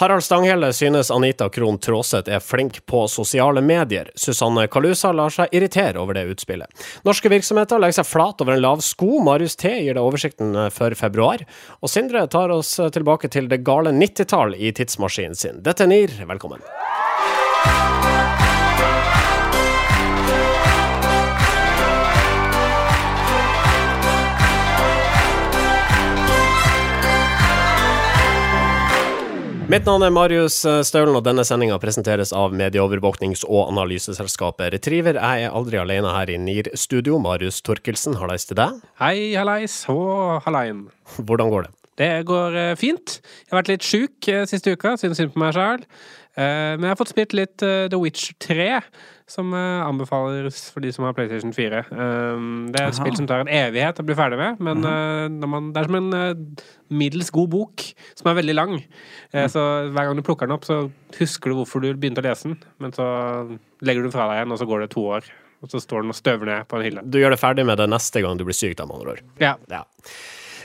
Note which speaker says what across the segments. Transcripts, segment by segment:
Speaker 1: Harald Stanghelle synes Anita Krohn Traaseth er flink på sosiale medier. Susanne Kalusa lar seg irritere over det utspillet. Norske virksomheter legger seg flat over en lav sko. Marius T gir det oversikten for februar. Og Sindre tar oss tilbake til det gale 90-tall i tidsmaskinen sin. Dette er NIR, velkommen. Mitt navn er Marius Staulen, og denne sendinga presenteres av medieovervåknings- og analyseselskapet Retriever. Jeg er aldri alene her i NIR-studio. Marius Torkelsen, hallais til deg.
Speaker 2: Hei, hallais og hallein.
Speaker 1: Hvordan går det?
Speaker 2: Det går eh, fint. Jeg har vært litt sjuk eh, siste uka, siden synd på meg sjøl. Men jeg har fått spilt litt The Witch 3, som anbefales for de som har PlayStation 4. Det er et Aha. spill som tar en evighet å bli ferdig med, men man, det er som en middels god bok som er veldig lang. Så hver gang du plukker den opp, så husker du hvorfor du begynte å lese den, men så legger du den fra deg igjen, og så går det to år. Og så står den og støver ned på en hylle.
Speaker 1: Du gjør det ferdig med det neste gang du blir syk, da, med andre ord.
Speaker 2: Ja.
Speaker 1: ja.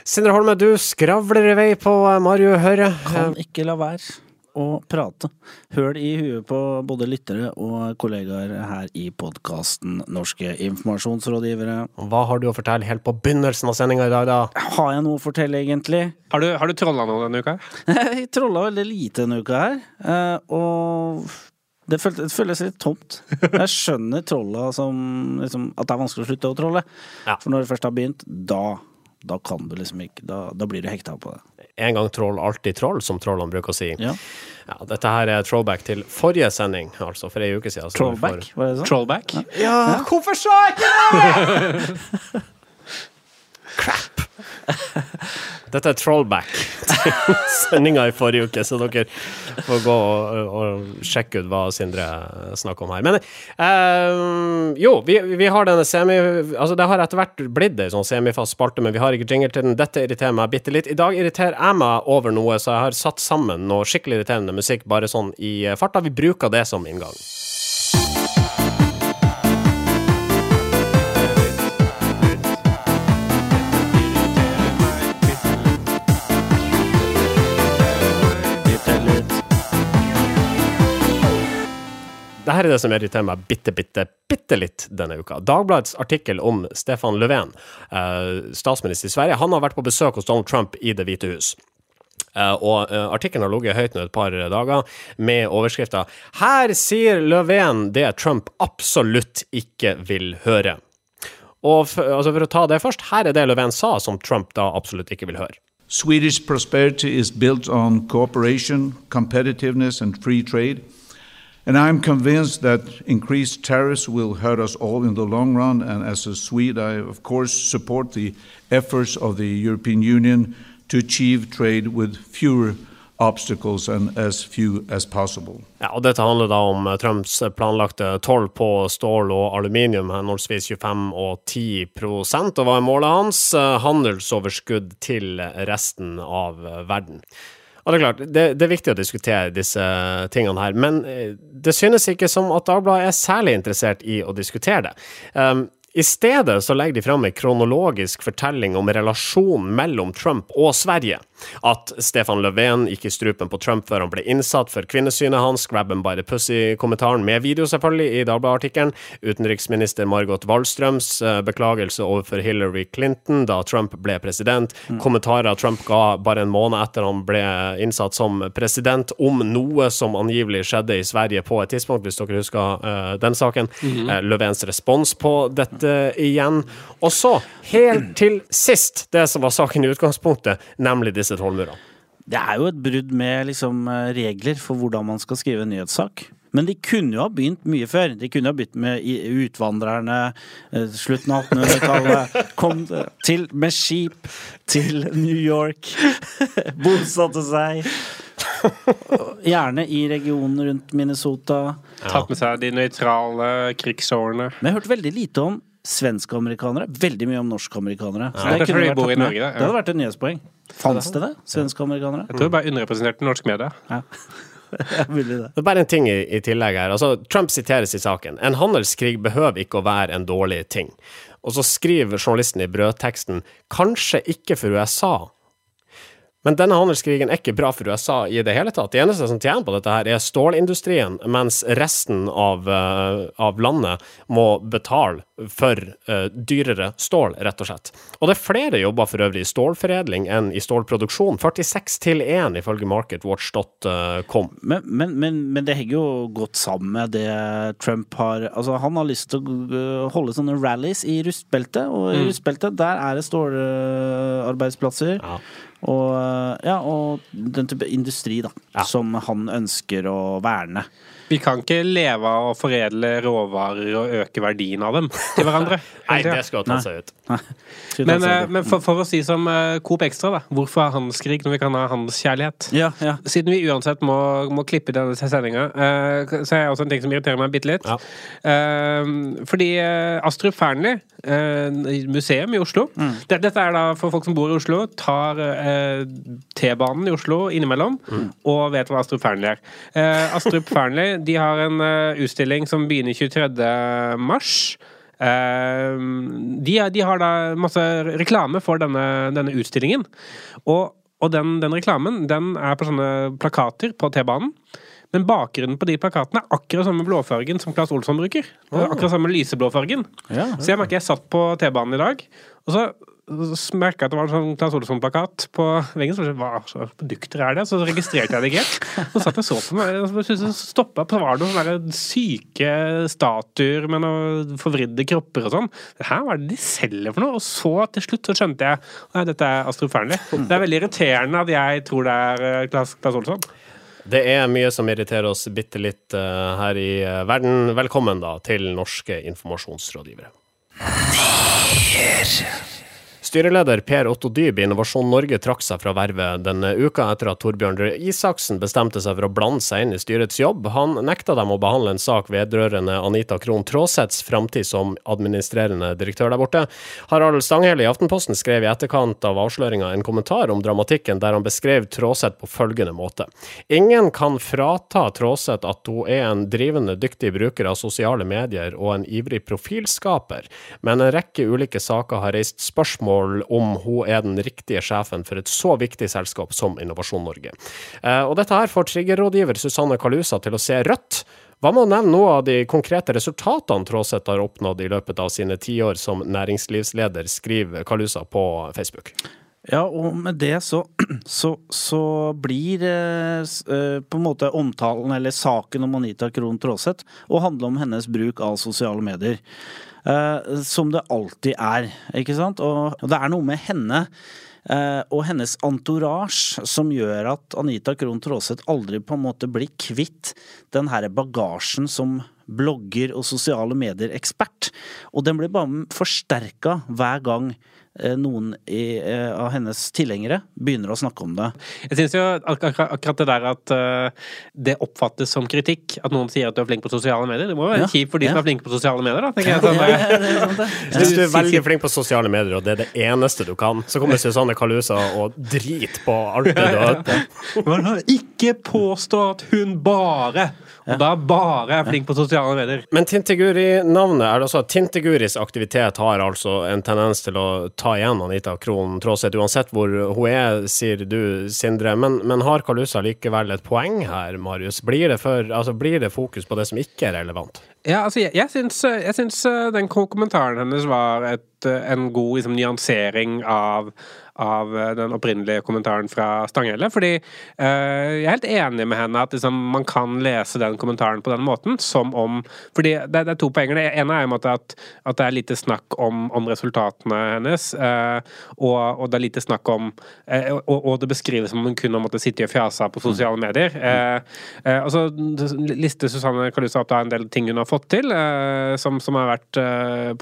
Speaker 1: Sindre Holme, du skravler i vei på Mario Høre.
Speaker 3: Kan ikke la være å prate. Høl i huet på både lyttere og kollegaer her i podkasten Norske informasjonsrådgivere.
Speaker 1: Hva har du å fortelle helt på begynnelsen av sendinga i dag, da?
Speaker 3: Har jeg noe å fortelle, egentlig?
Speaker 2: Har du, har du trolla noe denne uka?
Speaker 3: jeg trolla veldig lite denne uka her. Eh, og det føles, det føles, litt tomt. Jeg skjønner trolla som liksom, At det er vanskelig å slutte å trolle. Ja. For når det først har begynt, da da kan du liksom ikke Da, da blir du hekta på det.
Speaker 1: En gang troll, alltid troll, som trollene bruker å si.
Speaker 3: Ja.
Speaker 1: ja. dette her er throwback til forrige sending, altså for ei uke siden.
Speaker 3: Trollback, var det sånn?
Speaker 2: Trollback?
Speaker 1: Ja, ja. hvorfor sa jeg ikke det?! Crap! Dette er trollback til sendinga i forrige uke, så dere får gå og, og sjekke ut hva Sindre snakker om her. Men eh, jo, vi, vi, har denne semi... Altså, det har etter hvert blitt ei sånn semifast spalte, men vi har ikke jingle til den. Dette irriterer meg bitte litt. I dag irriterer jeg meg over noe, så jeg har satt sammen noe skikkelig irriterende musikk bare sånn i farta. Vi bruker det som inngang. Dette er det som irriterer meg bitte, bitte, bitte litt denne uka. Dagbladets artikkel om Stefan Löfven, eh, statsminister i Sverige, han har vært på besøk hos Donald Trump i Det hvite hus. Uh, og uh, Artikkelen har ligget høyt nå et par dager, med overskrifta 'Her sier Löfven det Trump absolutt ikke vil høre'. Og for, altså for å ta det først, her er det Löfven sa som Trump da absolutt ikke vil høre.
Speaker 4: Swedish prosperity is built on cooperation, competitiveness and free trade. And I'm convinced that increased tariffs will hurt us all in the long run. And as a Swede, I of course support the efforts of the European Union to achieve trade with fewer and as few as.
Speaker 1: Ja, og Dette handler da om eh, Trumps planlagte toll på stål og aluminium, henholdsvis 25 og 10% og hva er målet hans? Eh, handelsoverskudd til resten av verden. Og det er klart, det, det, er viktig å diskutere disse tingene her, men eh, det synes ikke som at Dagbladet er særlig interessert i å diskutere det. Um, i stedet så legger de fram en kronologisk fortelling om relasjonen mellom Trump og Sverige. At Stefan Löfven gikk i strupen på Trump før han ble innsatt for kvinnesynet hans, grab him by the pussy-kommentaren med video, selvfølgelig, i Dagbladet-artikkelen. Utenriksminister Margot Wallstrøms uh, beklagelse overfor Hillary Clinton da Trump ble president. Mm. Kommentarer Trump ga bare en måned etter han ble innsatt som president, om noe som angivelig skjedde i Sverige på et tidspunkt, hvis dere husker uh, den saken. Mm -hmm. uh, Löfvens respons på dette igjen. Og så, helt til sist, det som var saken i utgangspunktet, nemlig disse tollmurene.
Speaker 3: Det er jo et brudd med liksom, regler for hvordan man skal skrive en nyhetssak. Men de kunne jo ha begynt mye før. De kunne ha begynt med utvandrerne, eh, slutten av 1800-tallet. Kom til med skip til New York. Bosatte seg. Gjerne i regionen rundt Minnesota.
Speaker 2: Ja. Tatt med seg de nøytrale krigsårene.
Speaker 3: Men jeg hørte veldig lite om svenske-amerikanere. Veldig mye om norske amerikanere.
Speaker 2: Ja, det, det,
Speaker 3: det, hadde vært et nyhetspoeng. Fantes det det? Svenske-amerikanere?
Speaker 2: Jeg tror det bare underrepresentert i norsk media.
Speaker 3: Ja. det.
Speaker 1: er bare en ting i, i, tillegg her. Altså, Trump siteres i saken. En handelskrig behøver ikke å være en dårlig ting. Og så skriver journalisten i brødteksten kanskje ikke for USA, Men denne handelskrigen er ikke bra for USA i det hele tatt. De eneste som tjener på dette, her er stålindustrien, mens resten av, uh, av landet må betale for uh, dyrere stål, rett og slett. Og det er flere jobber for øvrig i stålforedling enn i stålproduksjon. 46 til 1 ifølge marketwatch.com.
Speaker 3: Men, men, men, men, det henger jo godt sammen med det Trump har Altså, han har lyst til å holde sånne rallies i rustbeltet, og i mm. rustbeltet der er det stålarbeidsplasser. Ja. Og, ja, og den type industri da, som han ønsker å verne.
Speaker 2: Vi kan ikke leve av å foredle råvarer og øke verdien av dem til hverandre.
Speaker 1: Nei, det skal ta seg ut.
Speaker 2: Men, eh, men for, for, å si som uh, Coop Extra, da. Hvorfor ha handelskrig når vi kan ha handelskjærlighet?
Speaker 3: Ja, ja.
Speaker 2: Siden vi uansett må, må klippe denne sendinga, uh, så er det også en ting som irriterer meg bitte litt. Ja. Uh, fordi Astrup Fearnley, museum i Oslo mm. Dette er da for folk som bor i Oslo, tar T-banen i Oslo innimellom mm. og vet hva Astrup Fearnley er. Astrup Fearnley de har en uh, utstilling som begynner 23. mars. Uh, de, de, har da masse reklame for denne, denne utstillingen. Og, og den, den, reklamen den er på sånne plakater på T-banen. Men bakgrunnen på de plakatene er akkurat samme blåfargen som Claes Olsson bruker. Akkurat samme lyseblåfargen. Ja, ja. Så jeg merker jeg satt på T-banen i dag, og så så merka jeg at det var en sånn Claes Olsson-plakat på veggen. Så hva slags produkter er det? Så registrerte jeg det ikke helt. Så satt jeg så på meg, og så stoppa så var det noen syke statuer med noen forvridde kropper og sånn. Hæ, hva er det de selger for noe? Og så til slutt så skjønte jeg at dette er Astrup Fearnley. Det er veldig irriterende at jeg tror det er eh, Claes Olsson.
Speaker 1: Det er mye som irriterer oss bitte litt uh, her i uh, verden. Velkommen da til norske informasjonsrådgivere. Nier. Styreleder Per Otto Dyb i Innovasjon Norge trakk seg fra vervet denne uka etter at Torbjørn Røe Isaksen bestemte seg for å blande seg inn i styrets jobb. Han nekta dem å behandle en sak vedrørende Anita Krohn Traaseths framtid som administrerende direktør der borte. Harald Stanghelle i Aftenposten skrev i etterkant av avsløringa en kommentar om dramatikken der han beskrev Traaseth på følgende måte. Ingen kan frata Traaseth at hun er en drivende dyktig bruker av sosiale medier og en ivrig profilskaper, men en rekke ulike saker har reist spørsmål spørsmål om hun er den riktige sjefen for et så viktig selskap som Innovasjon Norge. Eh, og dette her får triggerrådgiver Susanne Kalusa til å se rødt. Hva med å nevne noe av de konkrete resultatene Tråseth har oppnådd i løpet av sine tiår som næringslivsleder, skriver Kalusa på Facebook.
Speaker 3: Ja, og med det så, så, så blir eh, eh, på en måte omtalen, eller saken om Anita Krohn Traaseth, å handle om hennes bruk av sosiale medier. Eh, som det alltid er, ikke sant? Og, det er noe med henne eh, og hennes entourage som gjør at Anita Krohn Traaseth aldri på en måte blir kvitt den her bagasjen som blogger og sosiale medier-ekspert. Og den blir bare forsterka hver gang noen i, eh, av hennes tilhengere begynner å snakke om det.
Speaker 2: Jeg syns jo akkurat det der at uh, det oppfattes som kritikk, at noen sier at du er flink på sosiale medier, det må jo være ja, kjipt for de ja. som er flinke på sosiale medier, da. tenker jeg. Sånn, ja,
Speaker 1: det Hvis du er veldig flink på sosiale medier, og det er det eneste du kan, så kommer Susanne Kalusa og driter på alt det du har
Speaker 2: hørt på. Ikke påstå at hun bare og da bare er jeg flink på sosiale medier.
Speaker 1: Men Tinteguri-navnet, er det også Tinteguris aktivitet har altså en tendens til å ta igjen Anita Krohn Traaseth, uansett hvor hun er, sier du, Sindre. Men, men har Kalusa likevel et poeng her, Marius? Blir det, for, altså, blir det fokus på det som ikke er relevant?
Speaker 2: Ja, altså, jeg, jeg, syns, jeg syns eh, den kommentaren hennes var et, eh, en god liksom, nyansering av av eh, den opprinnelige kommentaren fra Stanghelle. Fordi uh, jeg er helt enig med henne at liksom, man kan lese den kommentaren på den måten som om Fordi det, det er to poenger. Det ene er at, at, det er lite snakk om, om resultatene hennes, uh, og, og, det er lite snakk om uh, og, og, det beskrives som om hun kun har måttet sitte og fjase på sosiale medier. og så lister Susanne Kalusa opp en del ting hun har fått til, som, som, har vært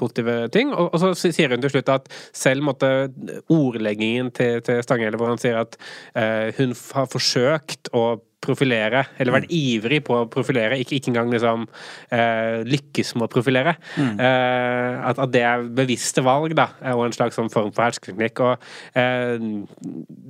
Speaker 2: positive ting. Og, og, så sier hun til slutt at selv måtte ordleggingen til, til Stanghelle hvor han sier at eh, hun har forsøkt å profilere, eller vært ivrig på å profilere, ikke, ikke engang liksom eh, lykkes med å profilere. Eh, at, at det er bevisste valg, da, og en slags sånn form for hersketeknikk. Og eh,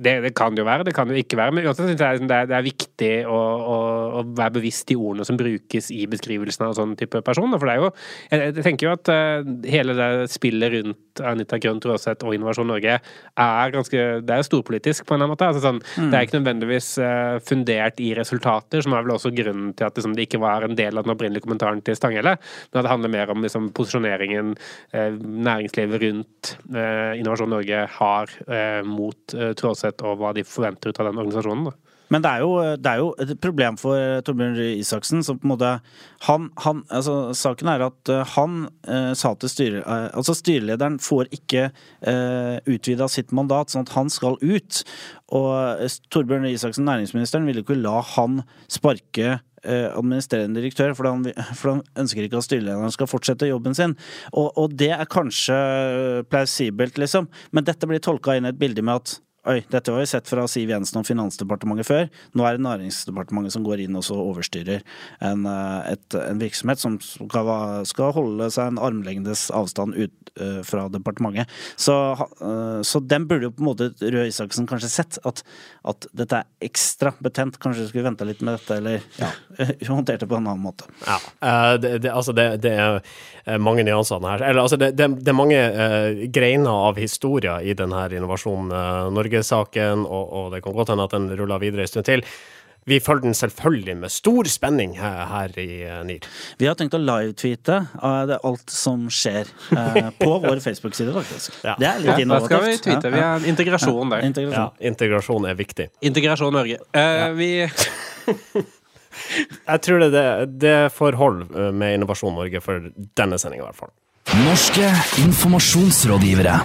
Speaker 2: det, det kan jo være, det kan jo ikke være, men uansett synes jeg det er, det er viktig å, å, å være bevisst de ordene som brukes i beskrivelsen av sånn type person. For det er jo Jeg, tenker jo at eh, hele det spillet rundt Anita Grønn Tråseth og Innovasjon Norge er ganske Det er storpolitisk på en eller annen måte. Altså, sånn, Det er ikke nødvendigvis eh, fundert i resultater, som er vel også grunnen til at liksom, det ikke var en del av den opprinnelige kommentaren til Stanghelle. Men at det handler mer om liksom, posisjoneringen eh, næringslivet rundt Innovasjon Norge har mot eh, og hva de forventer ut av den organisasjonen. Da.
Speaker 3: Men det er, jo, det er jo et problem for eh, Torbjørn Røe Isaksen, som på en måte han, han, altså Saken er at eh, han eh, sa til styre... Eh, altså Styrelederen får ikke eh, utvida sitt mandat, sånn at han skal ut. Og eh, Torbjørn Røe Isaksen, næringsministeren, ville ikke la han sparke administrerende direktør, for han, han ønsker ikke at styrelederen skal fortsette jobben sin. Og, og det er kanskje plausibelt, liksom, men dette blir tolka inn i et bilde med at Oi, dette har vi sett fra Siv Jensen og Finansdepartementet før. Nå er det Næringsdepartementet som går inn og så overstyrer en, eh, et, en virksomhet som skal, skal holde seg en armlengdes avstand ut uh, fra departementet. Så, eh, så den burde jo på en måte Røe Isaksen kanskje sett, at, at dette er ekstra betent. Kanskje du skulle venta litt med dette, eller ja, håndtert det på en annen måte.
Speaker 1: Ja. uh, det, det, altså det, det er mange nyanser her. Eller altså, det, er mange greiner av historier i denne Innovasjon eh, Norge-saken, og, og det kan godt hende at den ruller videre en stund til. Vi følger den selvfølgelig med stor spenning her, her i eh, NIR.
Speaker 3: Vi har tenkt å live-tweete alt som skjer eh, på vår Facebook-side, faktisk.
Speaker 1: Ja.
Speaker 3: Det er litt
Speaker 2: Ja, da skal vi tweete. Vi har integrasjon
Speaker 3: der.
Speaker 2: der.
Speaker 1: Ja,
Speaker 3: Integrasjon.
Speaker 1: integrasjon er viktig.
Speaker 2: Integrasjon Norge. Eh, vi
Speaker 1: Jeg tror det, det, det får hold med Innovasjon Norge for denne sendinga, i hvert fall.
Speaker 5: Norske informasjonsrådgivere.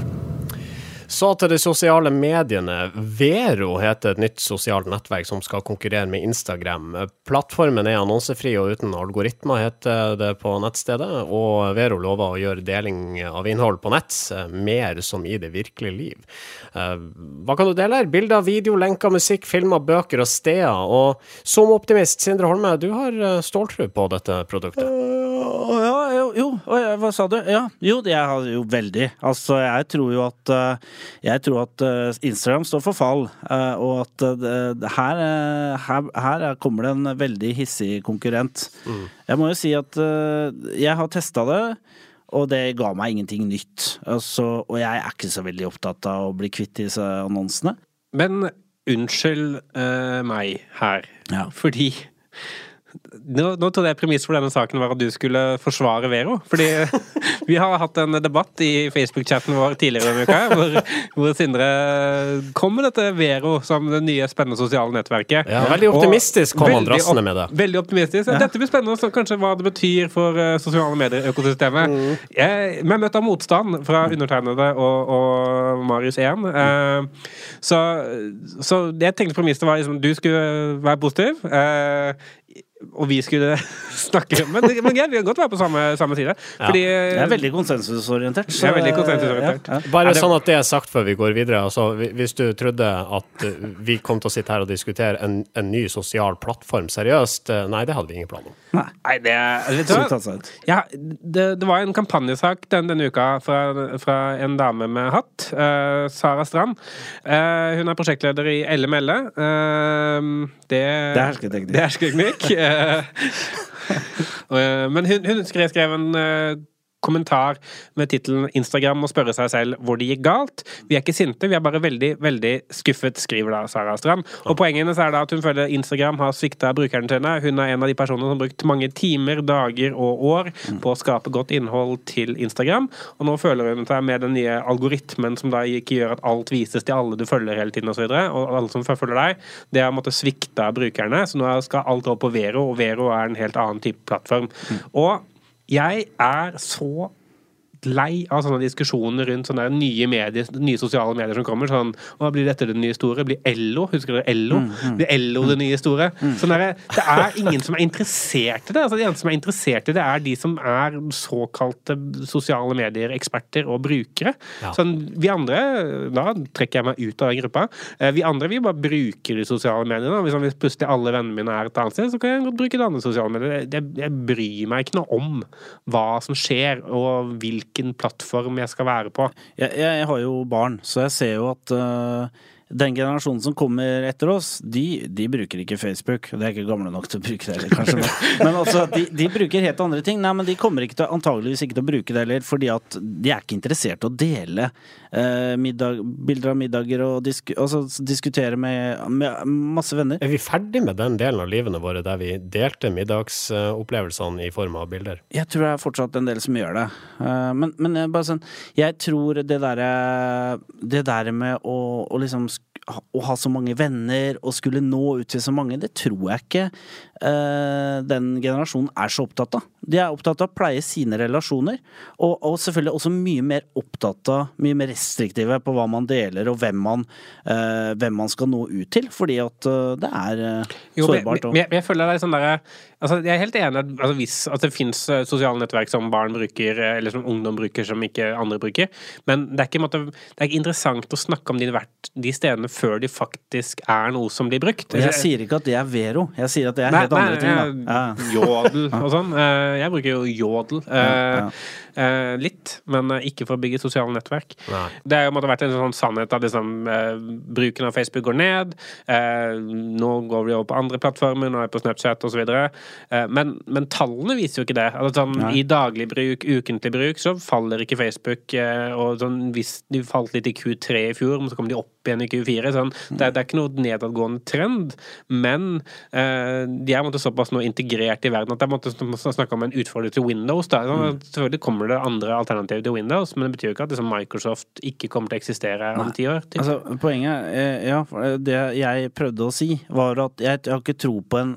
Speaker 1: Så til de sosiale mediene. Vero heter et nytt sosialt nettverk som skal konkurrere med Instagram. Plattformen er annonsefri og uten algoritmer, heter det på nettstedet. Og Vero lover å gjøre deling av innhold på nett eh, mer som i det virkelige liv. Eh, Hva kan du dele? her? Bilder, video, lenker, musikk, filmer, bøker og steder. Og som optimist, Sindre Holme, du har eh, ståltro på dette produktet.
Speaker 3: Jo. Hva sa du? Ja, jo, det har jo veldig. Altså, jeg tror jo at eh, Jeg tror at eh, Instagram står for fall, eh, og at her, her, her er- kommer det en veldig hissig konkurrent. Jeg må jo si at jeg har testa det. Og det ga meg ingenting nytt. Altså, og jeg er ikke så veldig opptatt av å bli kvitt disse annonsene.
Speaker 2: Men unnskyld uh, meg her,
Speaker 3: Ja.
Speaker 2: fordi nå, nå trodde jeg premiss for denne saken var at du skulle forsvare Vero. Fordi vi har hatt en debatt i Facebook-chatten vår tidligere denne uka hvor, hvor Sindre kom med dette Vero som det nye spennende sosiale nettverket.
Speaker 1: Ja, veldig optimistisk kom han drassende med det.
Speaker 2: Veldig optimistisk. Dette blir spennende, så kanskje hva det betyr for eh, sosiale medier-økosystemet.
Speaker 1: Mm.
Speaker 2: Jeg, men møtt av motstand fra undertegnede og, og Marius 1. eh, så, så jeg tenkte premisset var liksom, du skulle være positiv. eh, og vi skulle snakke Men, men greit, vi kan godt være på samme, samme side. Fordi
Speaker 3: det er veldig konsensusorientert. så-
Speaker 2: Jeg er veldig konsensusorientert.
Speaker 3: Ja, ja.
Speaker 1: Bare
Speaker 2: Er det-
Speaker 1: sånn at det er sagt før vi går videre. Altså, hvis du trodde at eh, vi kom til å sitte her og diskutere en, en ny sosial plattform seriøst, eh, nei, det hadde vi ingen plan om.
Speaker 3: Nei,
Speaker 2: Nei, det vet du hva? Ja, det, det var en kampanjesak den, denne uka fra, fra en dame med hatt. Uh, Sara Strand. Uh, hun er prosjektleder i LML. Uh, det,
Speaker 3: Det er hersketeknikk.
Speaker 2: Det er hersketeknikk. Eh, eh, men hun, hun skrev, skrev en eh, kommentar med tittelen 'Instagram må spørre seg selv hvor det gikk galt'. Vi er ikke sinte, vi er bare veldig veldig skuffet, skriver da Sara Strand. Og Poenget hennes er da at hun føler Instagram har svikta brukerne sine. Hun er en av de personene som har brukt mange timer, dager og år på å skape godt innhold til Instagram. Og nå føler hun seg med den nye algoritmen som da ikke gjør at alt vises til alle du følger hele tiden osv., og, så og alle som følger deg, det har måttet svikte brukerne. Så nå skal alt opp på Vero, og Vero er en helt annen type plattform. Og jeg er så lei av sånne diskusjoner rundt sånne nye medier, nye sosiale medier som kommer. Sånn Hva blir dette det nye store? Blir Ello? Husker dere Ello? Blir Ello det nye store? Sånn der, det er ingen som er interessert i det. Altså, de eneste som er interessert i det, er de som er såkalte sosiale medier-eksperter og brukere.
Speaker 1: Ja.
Speaker 2: Sånn, vi andre, da trekker jeg meg ut av den gruppa. Eh, Vi andre vi bare bruker de sosiale mediene. Hvis, hvis plutselig alle vennene mine er et annet sted, så kan jeg godt bruke de andre sosiale medier. Jeg, jeg bryr meg ikke noe om hva som skjer, og hvilken plattform jeg skal være på.
Speaker 3: Jeg, jeg har jo barn, så jeg ser jo at uh, den generasjonen som kommer etter oss, de, de bruker ikke Facebook. De er ikke gamle nok til å bruke det heller, kanskje. Men, men altså, de, de bruker helt andre ting. Nei, men de kommer ikke til, antageligvis ikke til å bruke det heller, fordi at de er ikke interessert i å dele eh, middag, bilder av middager og disk, altså, diskutere med, med masse venner.
Speaker 1: Er vi ferdig med den delen av livene våre der vi delte middagsopplevelsene i form av bilder?
Speaker 3: Jeg tror det er fortsatt en del som gjør det. Eh, Men, men jeg bare sånn Jeg tror det derre Det der med å, å liksom å ha så mange venner og skulle nå ut til så mange, det tror jeg ikke eh, den generasjonen er så opptatt av. De er opptatt av å pleie sine relasjoner, og, og selvfølgelig også mye mer opptatt av Mye mer restriktive på hva man deler og hvem man, eh, hvem man skal nå ut til, fordi at eh, det er sårbart.
Speaker 2: Jo, men,
Speaker 3: sårbart.
Speaker 2: jeg, men jeg føler det er sånn der, altså, Jeg er helt enig at altså, hvis at det fins sosiale nettverk som barn bruker, eh, eller som ungdom bruker som ikke andre bruker, men det er ikke, måte, det er ikke interessant å snakke om de, de stedene før de faktisk er noe som blir brukt.
Speaker 3: Jeg sier ikke at det er Vero, jeg sier at det er
Speaker 2: Nei,
Speaker 3: helt andre
Speaker 2: nei,
Speaker 3: ting. Da.
Speaker 2: Ja. Jodel og sånn. Eh, Jeg bruker jo jodel. Ja,
Speaker 3: Ja,
Speaker 2: eh, litt, men eh, ikke for å bygge sosiale nettverk.
Speaker 1: Nei.
Speaker 2: Det har måtte vært en sånn sannhet at liksom, eh, bruken av Facebook går ned. Eh, nå går vi over på andre plattformer, nå er jeg på Snapchat osv. Eh, men, men tallene viser jo ikke det. Altså, sånn, I daglig bruk, ukentlig bruk, så faller ikke Facebook. Og sånn, hvis de falt litt i Q3 i fjor, men så kom de opp igjen i Q4. Sånn, det, er- det er ikke noe nedadgående trend, men eh, de er måtte, såpass nå integrert i verden at det er på snakke om en utfordring til Windows. Da. Sånn, Selvfølgelig kommer det andre alternativer til Windows, men det betyr jo ikke at liksom, Microsoft ikke kommer til å eksistere om ti år.
Speaker 3: Altså, poenget eh, Ja, det jeg prøvde å si, var at jeg, jeg har ikke tro på en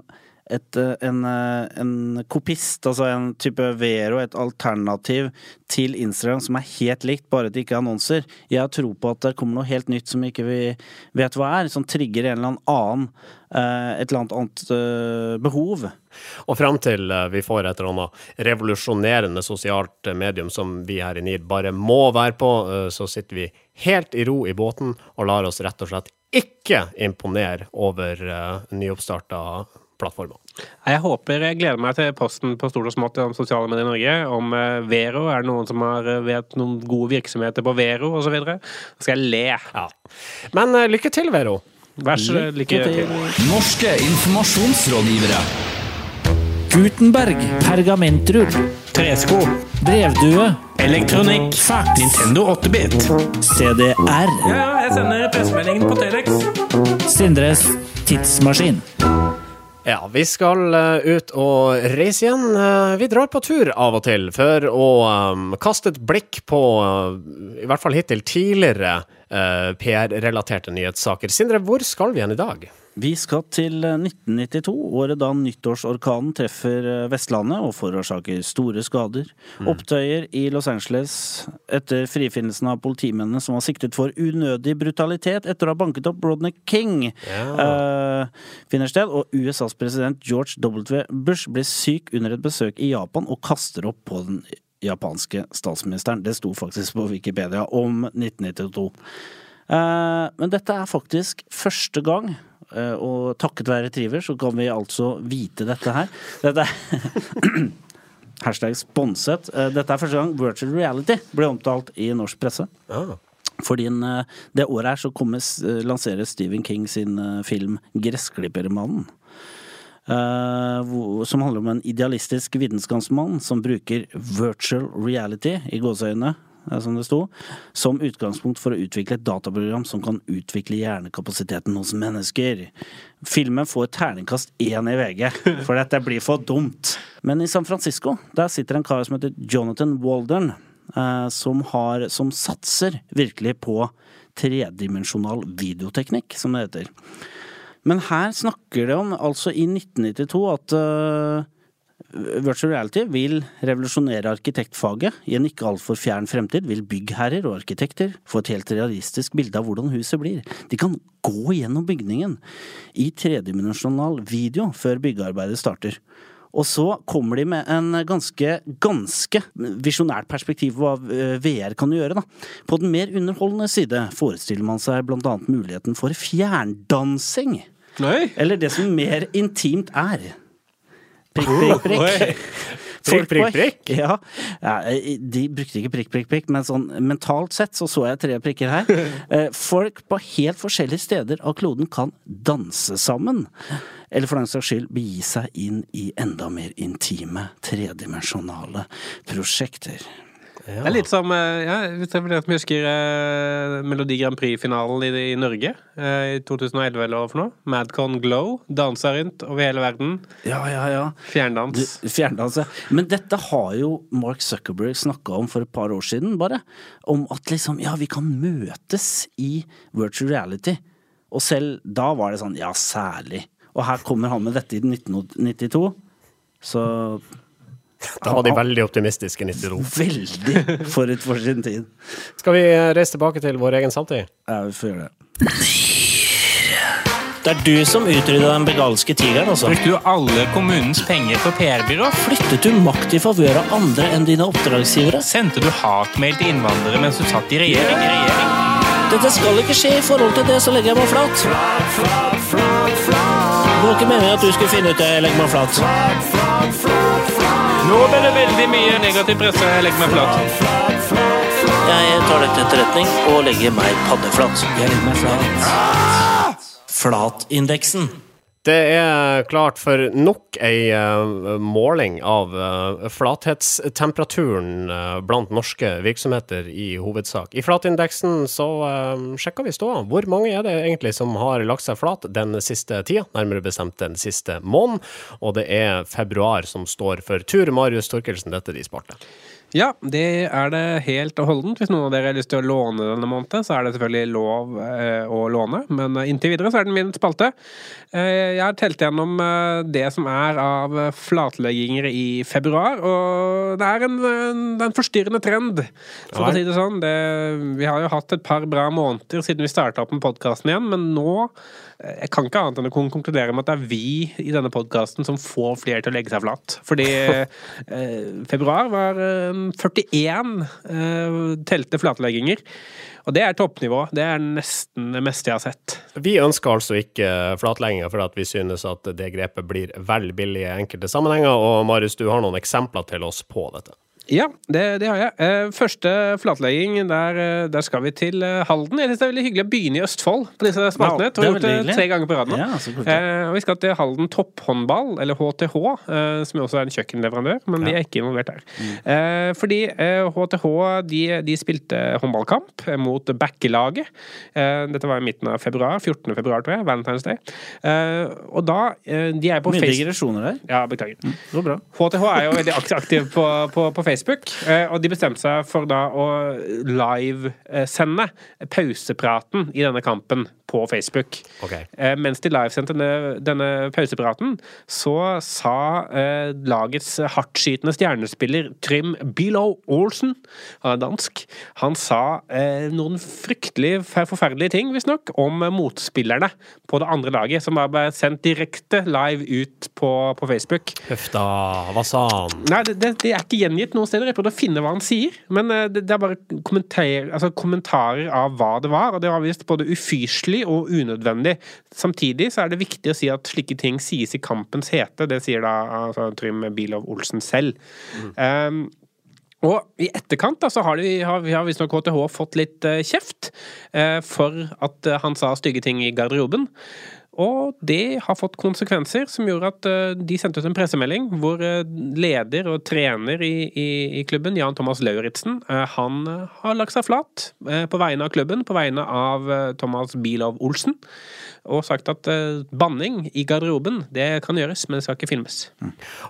Speaker 3: et, eh, en, eh, en kopist, altså en type Vero, et alternativ til Instagram som er helt likt, bare at det ikke er annonser. Jeg har tro på at det kommer noe helt nytt som ikke vi vet hva er, som trigger en eller annen eh, et eller annet annet eh, behov.
Speaker 1: Og frem til vi får et eller annet revolusjonerende sosialt medium som vi her i NIR bare må være på, så sitter vi helt i ro i båten og lar oss rett og slett ikke imponere over nyoppstarta plattformer.
Speaker 2: Jeg håper jeg gleder meg til posten på stort og smått om sosiale medier i Norge. Om eh, Vero. Er det noen som har eh, vet noen gode virksomheter på Vero osv.? Da skal jeg le.
Speaker 1: Ja. Men eh, lykke til, Vero.
Speaker 2: Vær så lykke til.
Speaker 5: Norske informasjonsrådgivere.
Speaker 6: Gutenberg, pergamentrull,
Speaker 2: Tresko.
Speaker 6: brevdue,
Speaker 2: Elektronikk. Nintendo 8-bit.
Speaker 6: CDR,
Speaker 2: Ja, ja, jeg sender pressemeldingen på Telex.
Speaker 6: Sindres tidsmaskin.
Speaker 1: Ja, vi skal eh, ut og reise igjen. Eh, vi drar på tur av og til for å eh, kaste et blikk på, i hvert fall hittil, tidligere PR-relaterte nyhetssaker. Sindre, hvor skal vi igjen i dag?
Speaker 3: Vi skal til eh, 1992, året da nyttårsorkanen treffer eh, Vestlandet og forårsaker store skader. Opptøyer i Los Angeles etter frifinnelsen av politimennene som var siktet for unødig brutalitet etter å ha banket opp Rodney King, eh, finner sted. Og USAs president George W. Bush blir syk under et besøk i Japan og kaster opp på den japanske statsministeren. Det sto faktisk på Wikipedia om 1992. Eh, men dette er faktisk første gang, eh, og takket være Triver, så kan vi altså vite dette her. Dette er Hashtag sponset. Eh, Dette er første gang virtual reality ble omtalt i norsk presse.
Speaker 1: Ah.
Speaker 3: Fordi en, eh, det året her så kommer, lanserer Stephen King sin film 'Gressklippermannen'. som handler om en idealistisk vitenskapsmann som bruker virtual reality, i gåseøyne, eh, som det sto, som utgangspunkt for å utvikle et dataprogram som kan utvikle hjernekapasiteten hos mennesker. Filmen får terningkast én i VG, for dette blir for dumt. Men i San Francisco, der sitter en kar som heter Jonathan Waldern, eh, som, har, som satser virkelig på tredimensjonal videoteknikk, som det heter. Men her snakker det om, altså i 1992, at eh, virtual reality vil revolusjonere arkitektfaget. I en ikke altfor fjern fremtid vil byggherrer og arkitekter få et helt realistisk bilde av hvordan huset blir. De kan gå gjennom bygningen i tredimensjonal video før byggearbeidet starter. Og så kommer de med en ganske, ganske visjonært perspektiv på hva eh, VR kan gjøre, da. På den mer underholdende side forestiller man seg annet muligheten for fjerndansing.
Speaker 2: Nei.
Speaker 3: Eller det som mer intimt er. Prikk, prikk, prikk.
Speaker 1: Prikk,
Speaker 3: prikk,
Speaker 1: prikk?
Speaker 3: Ja, ja, de brukte ikke prikk, prikk, prikk, men sånn mentalt sett så så jeg tre prikker her. Eh, Folk på helt forskjellige steder av kloden kan danse sammen. Eller for den saks skyld begi seg inn i enda mer intime, tredimensjonale prosjekter.
Speaker 2: Det er litt som eh, ja, Hvis jeg husker eh, Melodi Grand Prix-finalen i, i Norge eh, i 2011 eller hva for noe. Madcon Glow dansa rundt over hele verden.
Speaker 3: Ja, ja, ja.
Speaker 2: Fjerndans.
Speaker 3: Du, Fjerndans, ja. Men dette har jo Mark Zuckerberg snakka om for et par år siden, bare. Om at liksom, ja, vi kan møtes i virtual reality. Og selv da var det sånn, ja, særlig. Og her kommer han med dette i 1992. Så
Speaker 1: Da var de veldig optimistiske i 92.
Speaker 3: veldig forut for sin tid.
Speaker 1: Skal vi reise tilbake til vår egen samtid?
Speaker 3: Ja, vi får gjøre det.
Speaker 6: Det er du som utrydda den begalske tigeren, altså.
Speaker 7: Brukte du alle kommunens penger på PR-byrå?
Speaker 6: Flyttet du makt i favør av andre enn dine oppdragsgivere?
Speaker 7: Sendte du hatmail til innvandrere mens du satt i regjering? regjering?
Speaker 6: Dette skal ikke skje i forhold til det, så legger jeg meg flat. Det var ikke meningen at du skulle finne ut det. Jeg legger meg flat.
Speaker 7: Nå ble det veldig mye negativ presse. Jeg legger meg flat.
Speaker 6: Jeg tar det til etterretning og legger meg paddeflat. Jeg legger meg flat. Flatindeksen.
Speaker 1: Det er klart for nok ei eh, måling av eh, flathetstemperaturen eh, blant norske virksomheter i hovedsak. I flatindeksen så sjekka vi ståa. Hvor mange er det egentlig som har lagt seg flat den siste tida? Nærmere bestemt den siste måneden. Og det er februar som står for tur. Marius Torkelsen, dette er de sparte.
Speaker 2: Ja, det er det helt og holdent. Hvis noen av dere har lyst til å låne denne måneden, så er det selvfølgelig lov eh, å låne, men eh, inntil videre så er den min spalte. Eh, jeg har telt gjennom eh, det som er av flatlegginger i februar, og det er en, en, en forstyrrende trend, for å si det sånn. Det, vi har jo hatt et par bra måneder siden vi starta opp med podkasten igjen, men nå jeg kan ikke annet enn å konkludere med at det er vi i denne podkasten som får flere til å legge seg flat. Fordi eh, februar var eh, 41 eh, telte flatlegginger. Og det er toppnivå. Det er nesten det meste jeg har sett.
Speaker 1: Vi ønsker altså ikke flatlegginger for at vi synes at det grepet blir vel billig i enkelte sammenhenger. Og Marius, du har noen eksempler til oss på dette.
Speaker 2: Ja, det, det har jeg. Eh, første flatlegging, der, eh, der skal vi til eh, Halden. Jeg synes det er veldig hyggelig å begynne i Østfold på disse spaltene.
Speaker 3: Ja,
Speaker 2: gjort det tre ganger på rad nå.
Speaker 3: Ja.
Speaker 2: Eh, vi skal til Halden Topphåndball, eller HTH, eh, som også er en kjøkkenleverandør, men de er ikke involvert her.
Speaker 3: Mm.
Speaker 2: Eh, fordi HTH de, de spilte håndballkamp mot Bekkelaget. Eh, dette var i midten av februar, 14. februar, tror jeg. Valentine's Day. Og da De er på
Speaker 3: Mye
Speaker 2: Facebook...
Speaker 3: digresjoner der.
Speaker 2: Ja, beklager.
Speaker 3: Det går bra.
Speaker 2: HTH er jo veldig aktiv på, på, på Facebook, eh, og de bestemte seg for da å livesende pausepraten i denne kampen på Facebook.
Speaker 1: Okay.
Speaker 2: Eh, Mens de livesendte denne, denne pausepraten, så sa eh, lagets hardtskytende stjernespiller Trym Bilow Olsen, han er dansk, han sa eh, noen fryktelig forferdelige ting, visstnok, om motspillerne på det andre laget, som var bare sendt direkte live ut på, på Facebook.
Speaker 1: Høfta, hva sa han?
Speaker 2: Nei, det, det, det er ikke gjengitt noen steder. Jeg prøvde å finne hva han sier. Men eh, det, det er bare kommenter, altså, kommentarer av hva det var. Og det var visst både ufyselig og unødvendig. Samtidig så er det viktig å si at slike ting sies i kampens hete. Det sier da altså, Trym Bilov Olsen selv. Um, og i etterkant da, så har, de, har, har visstnok KTH fått litt uh, kjeft uh, for at uh, han sa stygge ting i garderoben. Og det har fått konsekvenser som gjorde at eh, de sendte ut en pressemelding hvor eh, leder og trener i, i, i klubben, Jan Thomas Lauritzen, eh, han har lagt seg flat på vegne av klubben, på vegne av Thomas Bilov Olsen. Og sagt at uh, banning i garderoben, det kan gjøres, men det skal ikke filmes.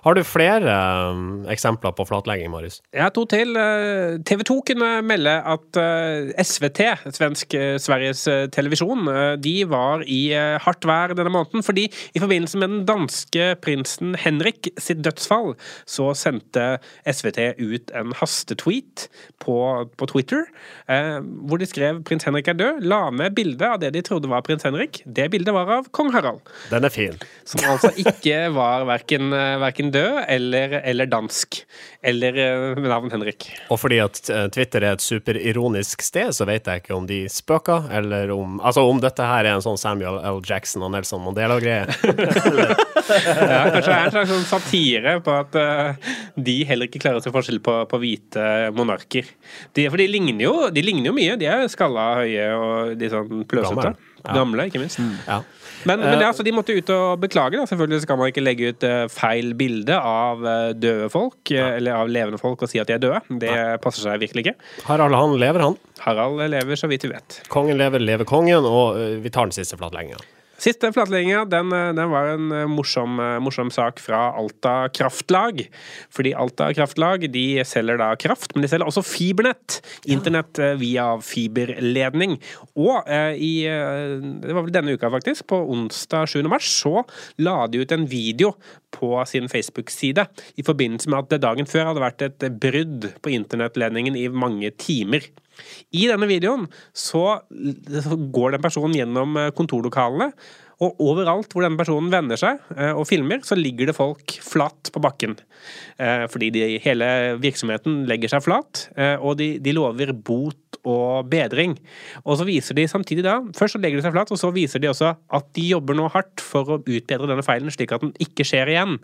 Speaker 1: Har du flere uh, eksempler på flatlegging, Marius?
Speaker 2: Jeg har to til. Uh, TV 2 kunne melde at eh, SVT, svensk eh, Sveriges eh, televisjon, eh, de var i eh, hardt vær denne måneden, fordi i forbindelse med den danske prinsen Henrik sitt dødsfall, så sendte SVT ut en hastetweet på, på Twitter, eh, hvor de skrev 'Prins Henrik er død', la med bilde av det de trodde var prins Henrik. Det bildet var av kong Harald,
Speaker 1: Den er fin.
Speaker 2: som altså ikke var verken, eh, verken død eller, eller dansk, eller eh, med navn Henrik.
Speaker 1: Og fordi at eh, Twitter er et superironisk sted, så vet jeg ikke om de spøker, eller om Altså om dette her er en sånn Samuel L. Jackson og Nelson Mandela-greie.
Speaker 2: Ja, kanskje det er en slags sånn satire på at uh, de heller ikke klarer å se forskjell på, på hvite monarker. De, for de ligner, jo, de ligner jo mye. De er skalla, høye og de sånn pløsete.
Speaker 1: Gamle,
Speaker 2: ikke minst.
Speaker 1: Ja.
Speaker 2: Men, men det, altså, de måtte ut og beklage. Da. Selvfølgelig skal man ikke legge ut uh, feil bilde av uh, døde folk, ja. eller av levende folk, og si at de er døde. Det passer seg virkelig ikke.
Speaker 1: Harald han lever, han.
Speaker 2: Harald lever så vidt vi vet.
Speaker 1: Kongen lever, lever kongen, og uh, vi tar den siste flatlegginga.
Speaker 2: Siste flatlegginga, den, eh, den var en eh, morsom, eh, morsom sak fra Alta Kraftlag. Fordi Alta Kraftlag de selger da kraft, men de selger også fibernett. Internett via fiberledning. Og eh, i Det var vel denne uka, faktisk. På onsdag 7. mars så la de ut en video på sin Facebook-side i forbindelse med at det dagen før hadde vært et brudd på internettledningen i mange timer. I denne videoen så går den personen gjennom eh, kontorlokalene, og overalt hvor denne personen vender seg eh, og filmer, så ligger det folk flatt på bakken. Eh, Fordi de, hele virksomheten legger seg flat, eh, og de, de lover bot og bedring. Og så viser de samtidig da Først så legger de seg flat, og så viser de også at de jobber nå hardt for å utbedre denne feilen, slik at den ikke skjer igjen.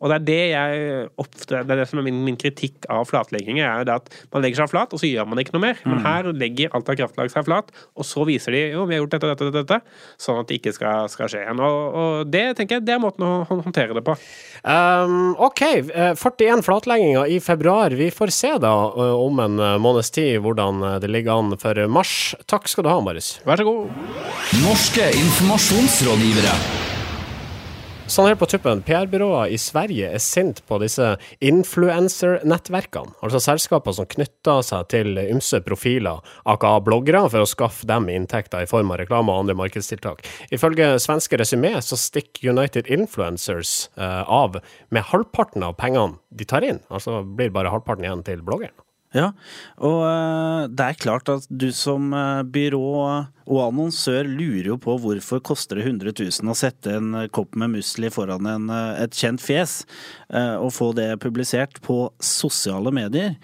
Speaker 2: Og det er det jeg ofte Det er det som er min, min kritikk av flatlegging, er jo det at man legger seg flat, og så gjør man ikke noe mer. Men her legger alt av kraftlag seg flat, og så viser de jo, vi har gjort dette, dette, dette, sånn at det ikke skal, skal skje igjen. Og, og det tenker jeg, det er måten å håndtere det på.
Speaker 1: Um, OK, 41 flatlegginger i februar. Vi får se da eh, om en eh, måneds tid hvordan eh, det ligger an for mars. Takk skal du ha, Marius.
Speaker 2: Vær så god.
Speaker 5: Norske informasjonsrådgivere.
Speaker 1: Sånn helt på tuppen, PR-byråer i Sverige er sint på disse influencer-nettverkene, altså selskaper som knytter seg til ymse profiler, aka bloggere, for å skaffe dem inntekter i form av reklame og andre markedstiltak. Ifølge svenske Resymé så stikker United Influencers eh, av med halvparten av pengene de tar inn, altså blir bare halvparten igjen til bloggeren.
Speaker 3: Ja, og eh, det er klart at du som eh, byrå og annonsør lurer jo på hvorfor koster det 100 000 å sette en eh, kopp med musli foran en, et kjent fjes, og få det publisert på sosiale medier.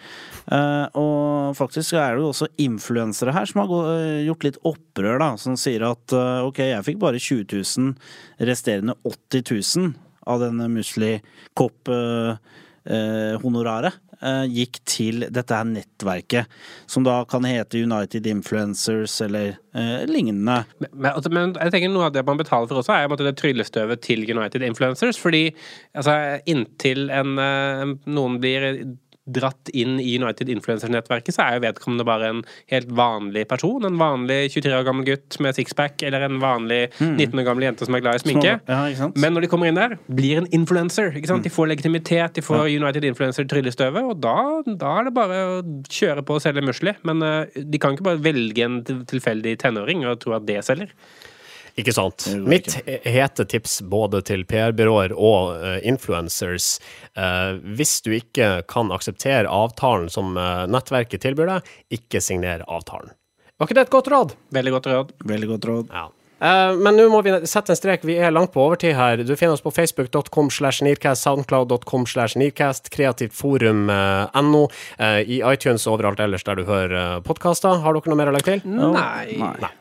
Speaker 3: Og faktisk er det jo også influensere her som har gjort litt opprør, da, som sier at ok, jeg fikk bare 20 000, resterende 80 000 av denne musli-kopp-honoraret gikk til dette her nettverket, som da kan hete United Influencers eller eh, lignende.
Speaker 2: Men, altså, men jeg tenker noe av det man betaler for også, er måte det tryllestøvet til United Influencers. Fordi altså, inntil en, eh, noen blir dratt inn i United Influencers-nettverket, så er jo vedkommende bare en helt vanlig person. En vanlig 23 år gammel gutt med sixpack, eller en vanlig 19 år gammel jente som er glad i sminke.
Speaker 3: Ja.
Speaker 2: Men når de kommer inn der, blir en influencer. Sant? De får legitimitet, de får United Influencer-tryllestøvet, og da, da er det bare å kjøre på og selge musli. Men uh, de kan ikke bare velge en tilfeldig tenåring og tro at det selger.
Speaker 1: Ikke sant. Mitt hete tips både til PR-byråer og uh, influencers eh, Hvis du ikke kan akseptere avtalen som eh, nettverket tilbyr deg, ikke signer avtalen. Var ikke det et godt råd?
Speaker 2: Veldig godt råd.
Speaker 3: Veldig godt råd.
Speaker 1: Ja. Eh, men nå må vi sette en strek. Vi er langt på overtid her. Du finner oss på facebook.com slash nearcast, soundcloud.com slash nearcast, kreativtforum.no, eh, i iTunes og overalt ellers der du hører podkaster. Har dere noe mer å legge til?
Speaker 2: Nei.
Speaker 3: Nei.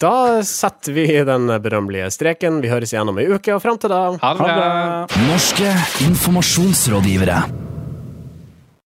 Speaker 1: Da setter vi den berømmelige streken. Vi høres igjen om ei uke, og fram til da
Speaker 2: Ha
Speaker 3: det.
Speaker 5: Norske informasjonsrådgivere.